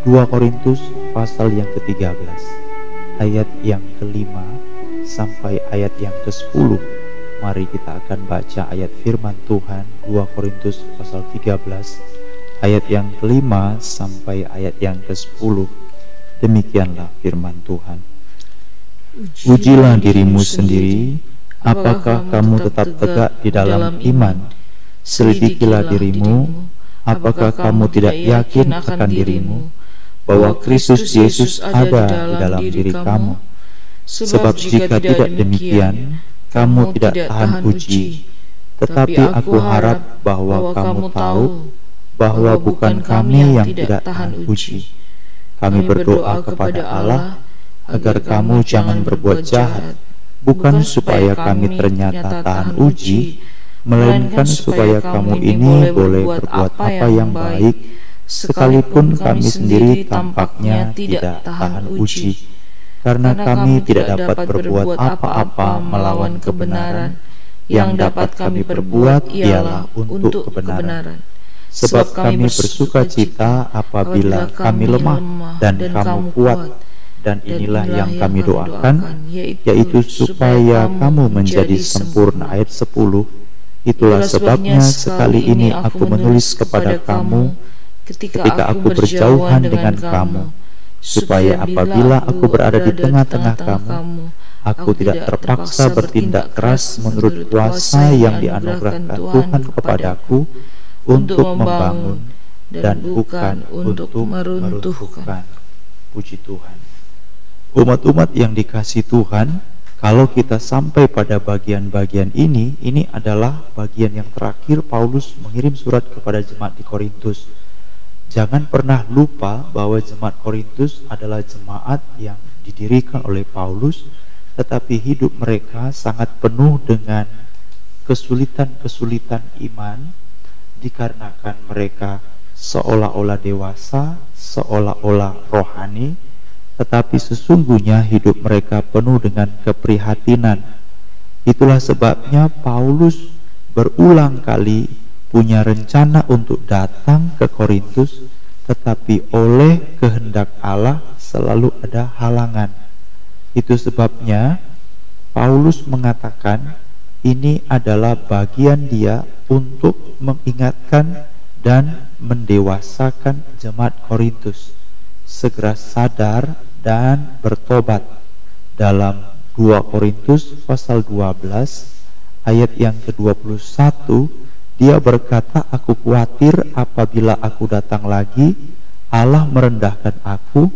2 Korintus pasal yang ke-13 ayat yang kelima sampai ayat yang ke-10 Mari kita akan baca ayat firman Tuhan 2 Korintus pasal 13 ayat yang kelima sampai ayat yang ke-10 Demikianlah firman Tuhan. Ujilah dirimu sendiri apakah kamu tetap tegak di dalam iman? Selidikilah dirimu apakah kamu tidak yakin akan dirimu bahwa Kristus Yesus ada di dalam diri kamu. Sebab jika tidak demikian, kamu tidak tahan uji. Tetapi aku harap bahwa kamu tahu bahwa bukan kami yang tidak tahan uji. Kami berdoa kepada Allah agar kamu jangan berbuat jahat, bukan supaya kami ternyata tahan uji, melainkan supaya kamu ini boleh berbuat apa yang baik sekalipun kami sendiri tampaknya tidak tahan uji, karena kami tidak dapat berbuat apa-apa melawan kebenaran. Yang dapat kami perbuat ialah untuk kebenaran. Sebab kami bersuka cita apabila kami lemah dan kamu kuat, dan inilah yang kami doakan, yaitu supaya kamu menjadi sempurna. Ayat 10 Itulah sebabnya sekali ini aku menulis kepada kamu ketika aku berjauhan dengan kamu, supaya apabila aku berada di tengah-tengah kamu, aku tidak terpaksa bertindak keras menurut kuasa yang dianugerahkan Tuhan kepadaku untuk membangun dan bukan untuk meruntuhkan. Puji Tuhan. Umat-umat yang dikasih Tuhan, kalau kita sampai pada bagian-bagian ini, ini adalah bagian yang terakhir Paulus mengirim surat kepada jemaat di Korintus. Jangan pernah lupa bahwa jemaat Korintus adalah jemaat yang didirikan oleh Paulus, tetapi hidup mereka sangat penuh dengan kesulitan-kesulitan iman dikarenakan mereka seolah-olah dewasa, seolah-olah rohani, tetapi sesungguhnya hidup mereka penuh dengan keprihatinan. Itulah sebabnya Paulus berulang kali punya rencana untuk datang ke Korintus, tetapi oleh kehendak Allah selalu ada halangan. Itu sebabnya Paulus mengatakan ini adalah bagian dia untuk mengingatkan dan mendewasakan jemaat Korintus segera sadar dan bertobat dalam 2 Korintus pasal 12 ayat yang ke-21 dia berkata, "Aku khawatir apabila aku datang lagi, Allah merendahkan aku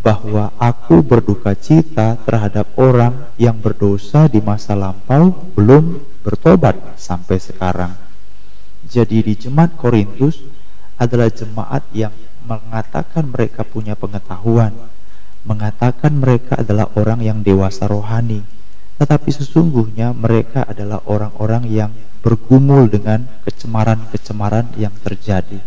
bahwa aku berduka cita terhadap orang yang berdosa di masa lampau belum bertobat sampai sekarang." Jadi di jemaat Korintus adalah jemaat yang mengatakan mereka punya pengetahuan, mengatakan mereka adalah orang yang dewasa rohani, tetapi sesungguhnya mereka adalah orang-orang yang bergumul dengan kecemaran-kecemaran yang terjadi.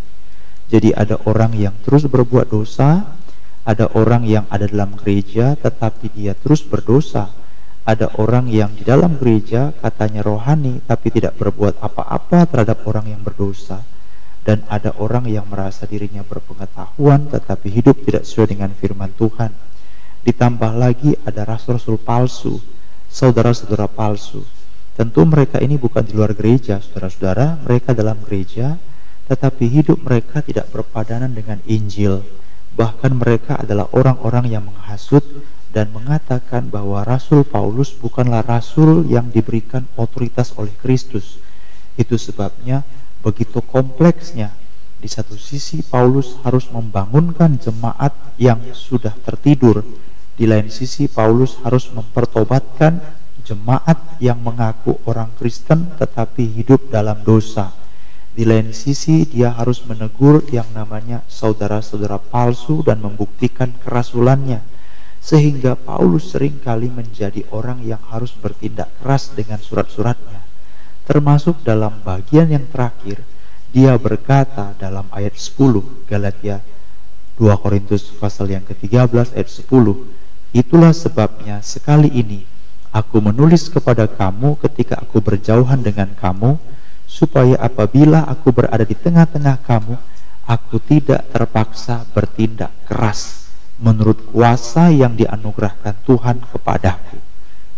Jadi ada orang yang terus berbuat dosa, ada orang yang ada dalam gereja tetapi dia terus berdosa. Ada orang yang di dalam gereja katanya rohani tapi tidak berbuat apa-apa terhadap orang yang berdosa. Dan ada orang yang merasa dirinya berpengetahuan tetapi hidup tidak sesuai dengan firman Tuhan. Ditambah lagi ada rasul-rasul palsu, saudara-saudara palsu Tentu mereka ini bukan di luar gereja, saudara-saudara, mereka dalam gereja, tetapi hidup mereka tidak berpadanan dengan Injil. Bahkan mereka adalah orang-orang yang menghasut dan mengatakan bahwa Rasul Paulus bukanlah rasul yang diberikan otoritas oleh Kristus. Itu sebabnya begitu kompleksnya. Di satu sisi Paulus harus membangunkan jemaat yang sudah tertidur. Di lain sisi Paulus harus mempertobatkan jemaat yang mengaku orang Kristen tetapi hidup dalam dosa. Di lain sisi dia harus menegur yang namanya saudara-saudara palsu dan membuktikan kerasulannya. Sehingga Paulus sering kali menjadi orang yang harus bertindak keras dengan surat-suratnya. Termasuk dalam bagian yang terakhir, dia berkata dalam ayat 10 Galatia 2 Korintus pasal yang ke-13 ayat 10 Itulah sebabnya sekali ini Aku menulis kepada kamu ketika aku berjauhan dengan kamu, supaya apabila aku berada di tengah-tengah kamu, Aku tidak terpaksa bertindak keras menurut kuasa yang dianugerahkan Tuhan kepadaku.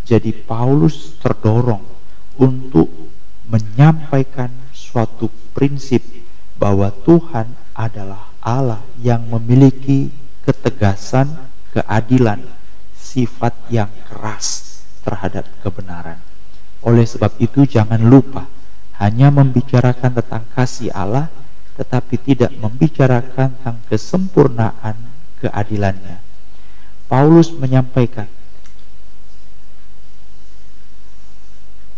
Jadi Paulus terdorong untuk menyampaikan suatu prinsip bahwa Tuhan adalah Allah yang memiliki ketegasan, keadilan, sifat yang keras terhadap kebenaran. Oleh sebab itu jangan lupa hanya membicarakan tentang kasih Allah tetapi tidak membicarakan tentang kesempurnaan keadilannya. Paulus menyampaikan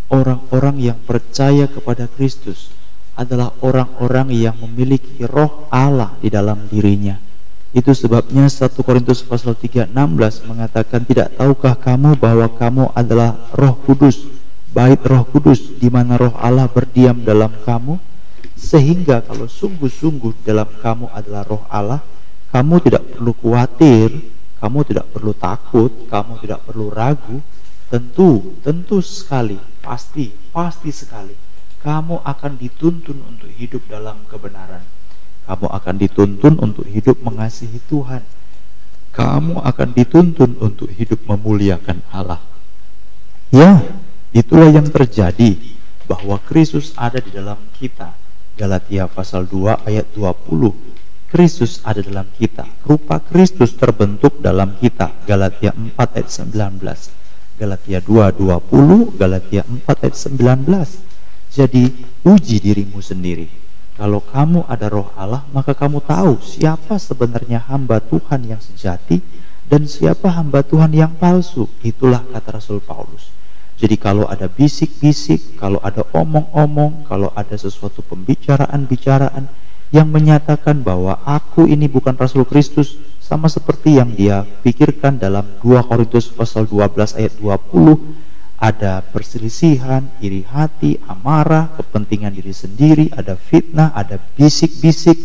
orang-orang yang percaya kepada Kristus adalah orang-orang yang memiliki roh Allah di dalam dirinya. Itu sebabnya 1 Korintus pasal 3 16 mengatakan tidak tahukah kamu bahwa kamu adalah Roh Kudus, bait Roh Kudus di mana Roh Allah berdiam dalam kamu? Sehingga kalau sungguh-sungguh dalam kamu adalah roh Allah, kamu tidak perlu khawatir, kamu tidak perlu takut, kamu tidak perlu ragu. Tentu, tentu sekali, pasti, pasti sekali. Kamu akan dituntun untuk hidup dalam kebenaran. Kamu akan dituntun untuk hidup mengasihi Tuhan. Kamu akan dituntun untuk hidup memuliakan Allah. Ya, itulah yang terjadi bahwa Kristus ada di dalam kita. Galatia pasal 2 ayat 20 Kristus ada dalam kita. Rupa Kristus terbentuk dalam kita. Galatia 4 ayat 19 Galatia 2 20 Galatia 4 ayat 19 jadi uji dirimu sendiri kalau kamu ada roh Allah maka kamu tahu siapa sebenarnya hamba Tuhan yang sejati dan siapa hamba Tuhan yang palsu. Itulah kata Rasul Paulus. Jadi kalau ada bisik-bisik, kalau ada omong-omong, kalau ada sesuatu pembicaraan-bicaraan yang menyatakan bahwa aku ini bukan Rasul Kristus, sama seperti yang dia pikirkan dalam 2 Korintus pasal 12 ayat 20, ada perselisihan, iri hati, amarah, kepentingan diri sendiri, ada fitnah, ada bisik-bisik,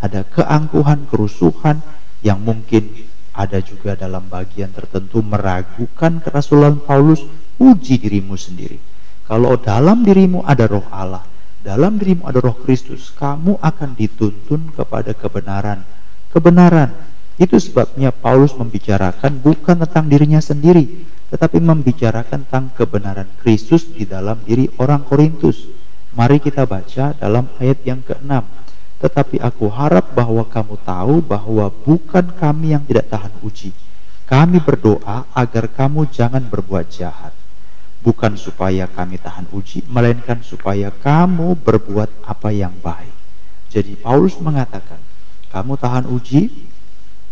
ada keangkuhan, kerusuhan yang mungkin ada juga dalam bagian tertentu meragukan kerasulan Paulus uji dirimu sendiri. Kalau dalam dirimu ada roh Allah, dalam dirimu ada roh Kristus, kamu akan dituntun kepada kebenaran. Kebenaran. Itu sebabnya Paulus membicarakan bukan tentang dirinya sendiri, tetapi membicarakan tentang kebenaran Kristus di dalam diri orang Korintus. Mari kita baca dalam ayat yang ke-6. Tetapi aku harap bahwa kamu tahu bahwa bukan kami yang tidak tahan uji. Kami berdoa agar kamu jangan berbuat jahat bukan supaya kami tahan uji, melainkan supaya kamu berbuat apa yang baik. Jadi Paulus mengatakan, kamu tahan uji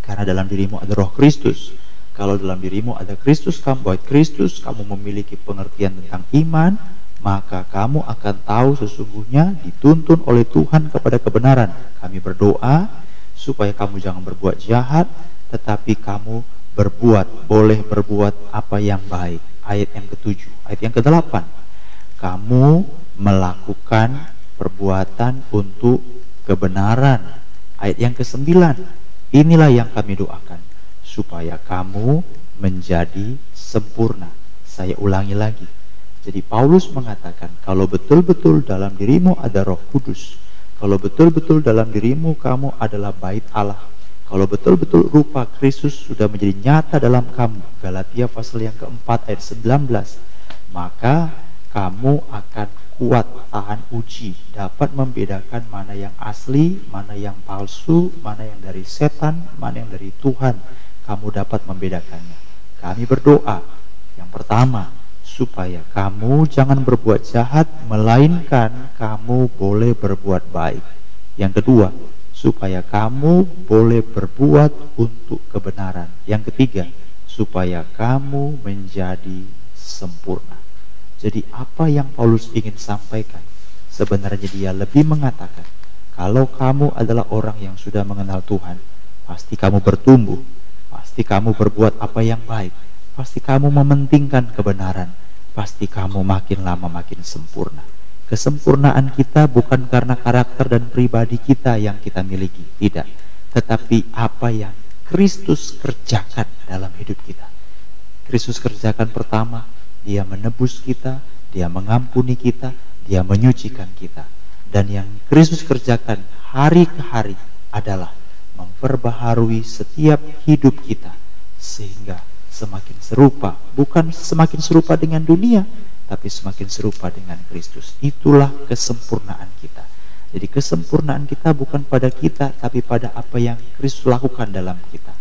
karena dalam dirimu ada roh Kristus. Kalau dalam dirimu ada Kristus, kamu buat Kristus, kamu memiliki pengertian tentang iman, maka kamu akan tahu sesungguhnya dituntun oleh Tuhan kepada kebenaran. Kami berdoa supaya kamu jangan berbuat jahat, tetapi kamu berbuat, boleh berbuat apa yang baik ayat yang ketujuh. Ayat yang kedelapan, kamu melakukan perbuatan untuk kebenaran. Ayat yang kesembilan, inilah yang kami doakan, supaya kamu menjadi sempurna. Saya ulangi lagi. Jadi Paulus mengatakan, kalau betul-betul dalam dirimu ada roh kudus, kalau betul-betul dalam dirimu kamu adalah bait Allah, kalau betul-betul rupa Kristus sudah menjadi nyata dalam kamu, Galatia pasal yang keempat ayat 19, maka kamu akan kuat tahan uji, dapat membedakan mana yang asli, mana yang palsu, mana yang dari setan, mana yang dari Tuhan. Kamu dapat membedakannya. Kami berdoa, yang pertama, supaya kamu jangan berbuat jahat, melainkan kamu boleh berbuat baik. Yang kedua, supaya kamu boleh berbuat untuk kebenaran. Yang ketiga, supaya kamu menjadi sempurna. Jadi apa yang Paulus ingin sampaikan? Sebenarnya dia lebih mengatakan, kalau kamu adalah orang yang sudah mengenal Tuhan, pasti kamu bertumbuh, pasti kamu berbuat apa yang baik, pasti kamu mementingkan kebenaran, pasti kamu makin lama makin sempurna. Kesempurnaan kita bukan karena karakter dan pribadi kita yang kita miliki, tidak. Tetapi apa yang Kristus kerjakan dalam hidup kita. Kristus kerjakan pertama, dia menebus kita, dia mengampuni kita, dia menyucikan kita. Dan yang Kristus kerjakan hari ke hari, adalah memperbaharui setiap hidup kita sehingga semakin serupa, bukan semakin serupa dengan dunia, tapi semakin serupa dengan Kristus. Itulah kesempurnaan kita. Jadi kesempurnaan kita bukan pada kita, tapi pada apa yang Kristus lakukan dalam kita.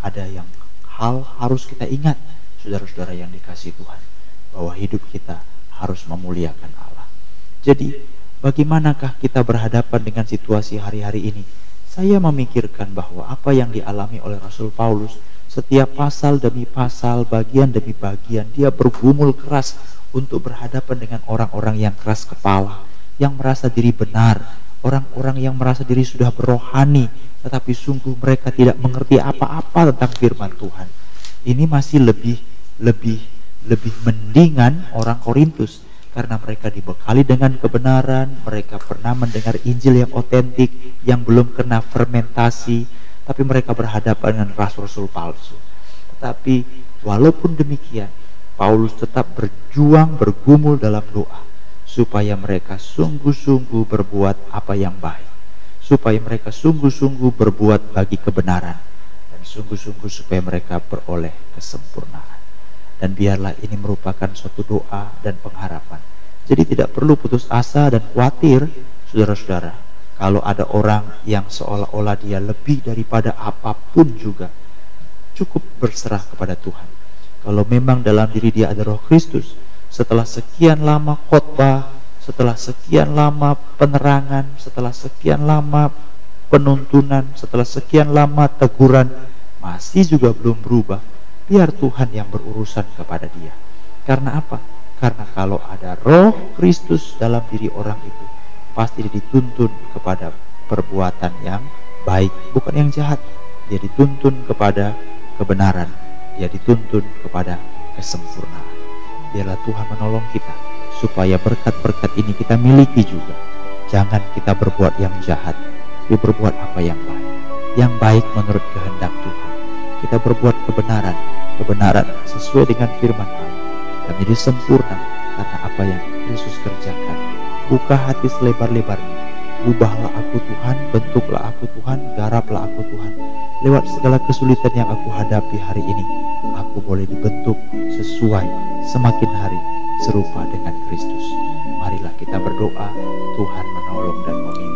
Ada yang hal harus kita ingat, saudara-saudara yang dikasih Tuhan, bahwa hidup kita harus memuliakan Allah. Jadi, bagaimanakah kita berhadapan dengan situasi hari-hari ini? Saya memikirkan bahwa apa yang dialami oleh Rasul Paulus, setiap pasal demi pasal, bagian demi bagian, dia bergumul keras untuk berhadapan dengan orang-orang yang keras kepala, yang merasa diri benar, orang-orang yang merasa diri sudah berohani, tetapi sungguh mereka tidak mengerti apa-apa tentang firman Tuhan. Ini masih lebih lebih lebih mendingan orang Korintus karena mereka dibekali dengan kebenaran, mereka pernah mendengar Injil yang otentik, yang belum kena fermentasi, tapi mereka berhadapan dengan rasul-rasul palsu. Tetapi walaupun demikian, Paulus tetap berjuang bergumul dalam doa supaya mereka sungguh-sungguh berbuat apa yang baik, supaya mereka sungguh-sungguh berbuat bagi kebenaran, dan sungguh-sungguh supaya mereka beroleh kesempurnaan. Dan biarlah ini merupakan suatu doa dan pengharapan. Jadi tidak perlu putus asa dan khawatir, saudara-saudara, kalau ada orang yang seolah-olah dia lebih daripada apa pun juga, cukup berserah kepada Tuhan. Kalau memang dalam diri dia ada roh Kristus, setelah sekian lama khotbah, setelah sekian lama penerangan, setelah sekian lama penuntunan, setelah sekian lama teguran, masih juga belum berubah, biar Tuhan yang berurusan kepada dia. Karena apa? Karena kalau ada roh Kristus dalam diri orang itu, pasti dituntun kepada perbuatan yang baik, bukan yang jahat. Dia dituntun kepada kebenaran, dia dituntun kepada kesempurnaan biarlah Tuhan menolong kita supaya berkat-berkat ini kita miliki juga. Jangan kita berbuat yang jahat, tapi berbuat apa yang baik. Yang baik menurut kehendak Tuhan. Kita berbuat kebenaran, kebenaran sesuai dengan firman Allah. Dan menjadi sempurna karena apa yang Yesus kerjakan. Buka hati selebar-lebarnya. Ubahlah aku Tuhan, bentuklah aku Tuhan, garaplah aku Tuhan. Lewat segala kesulitan yang aku hadapi hari ini, aku boleh dibentuk sesuai semakin hari serupa dengan Kristus. Marilah kita berdoa, Tuhan menolong dan memimpin.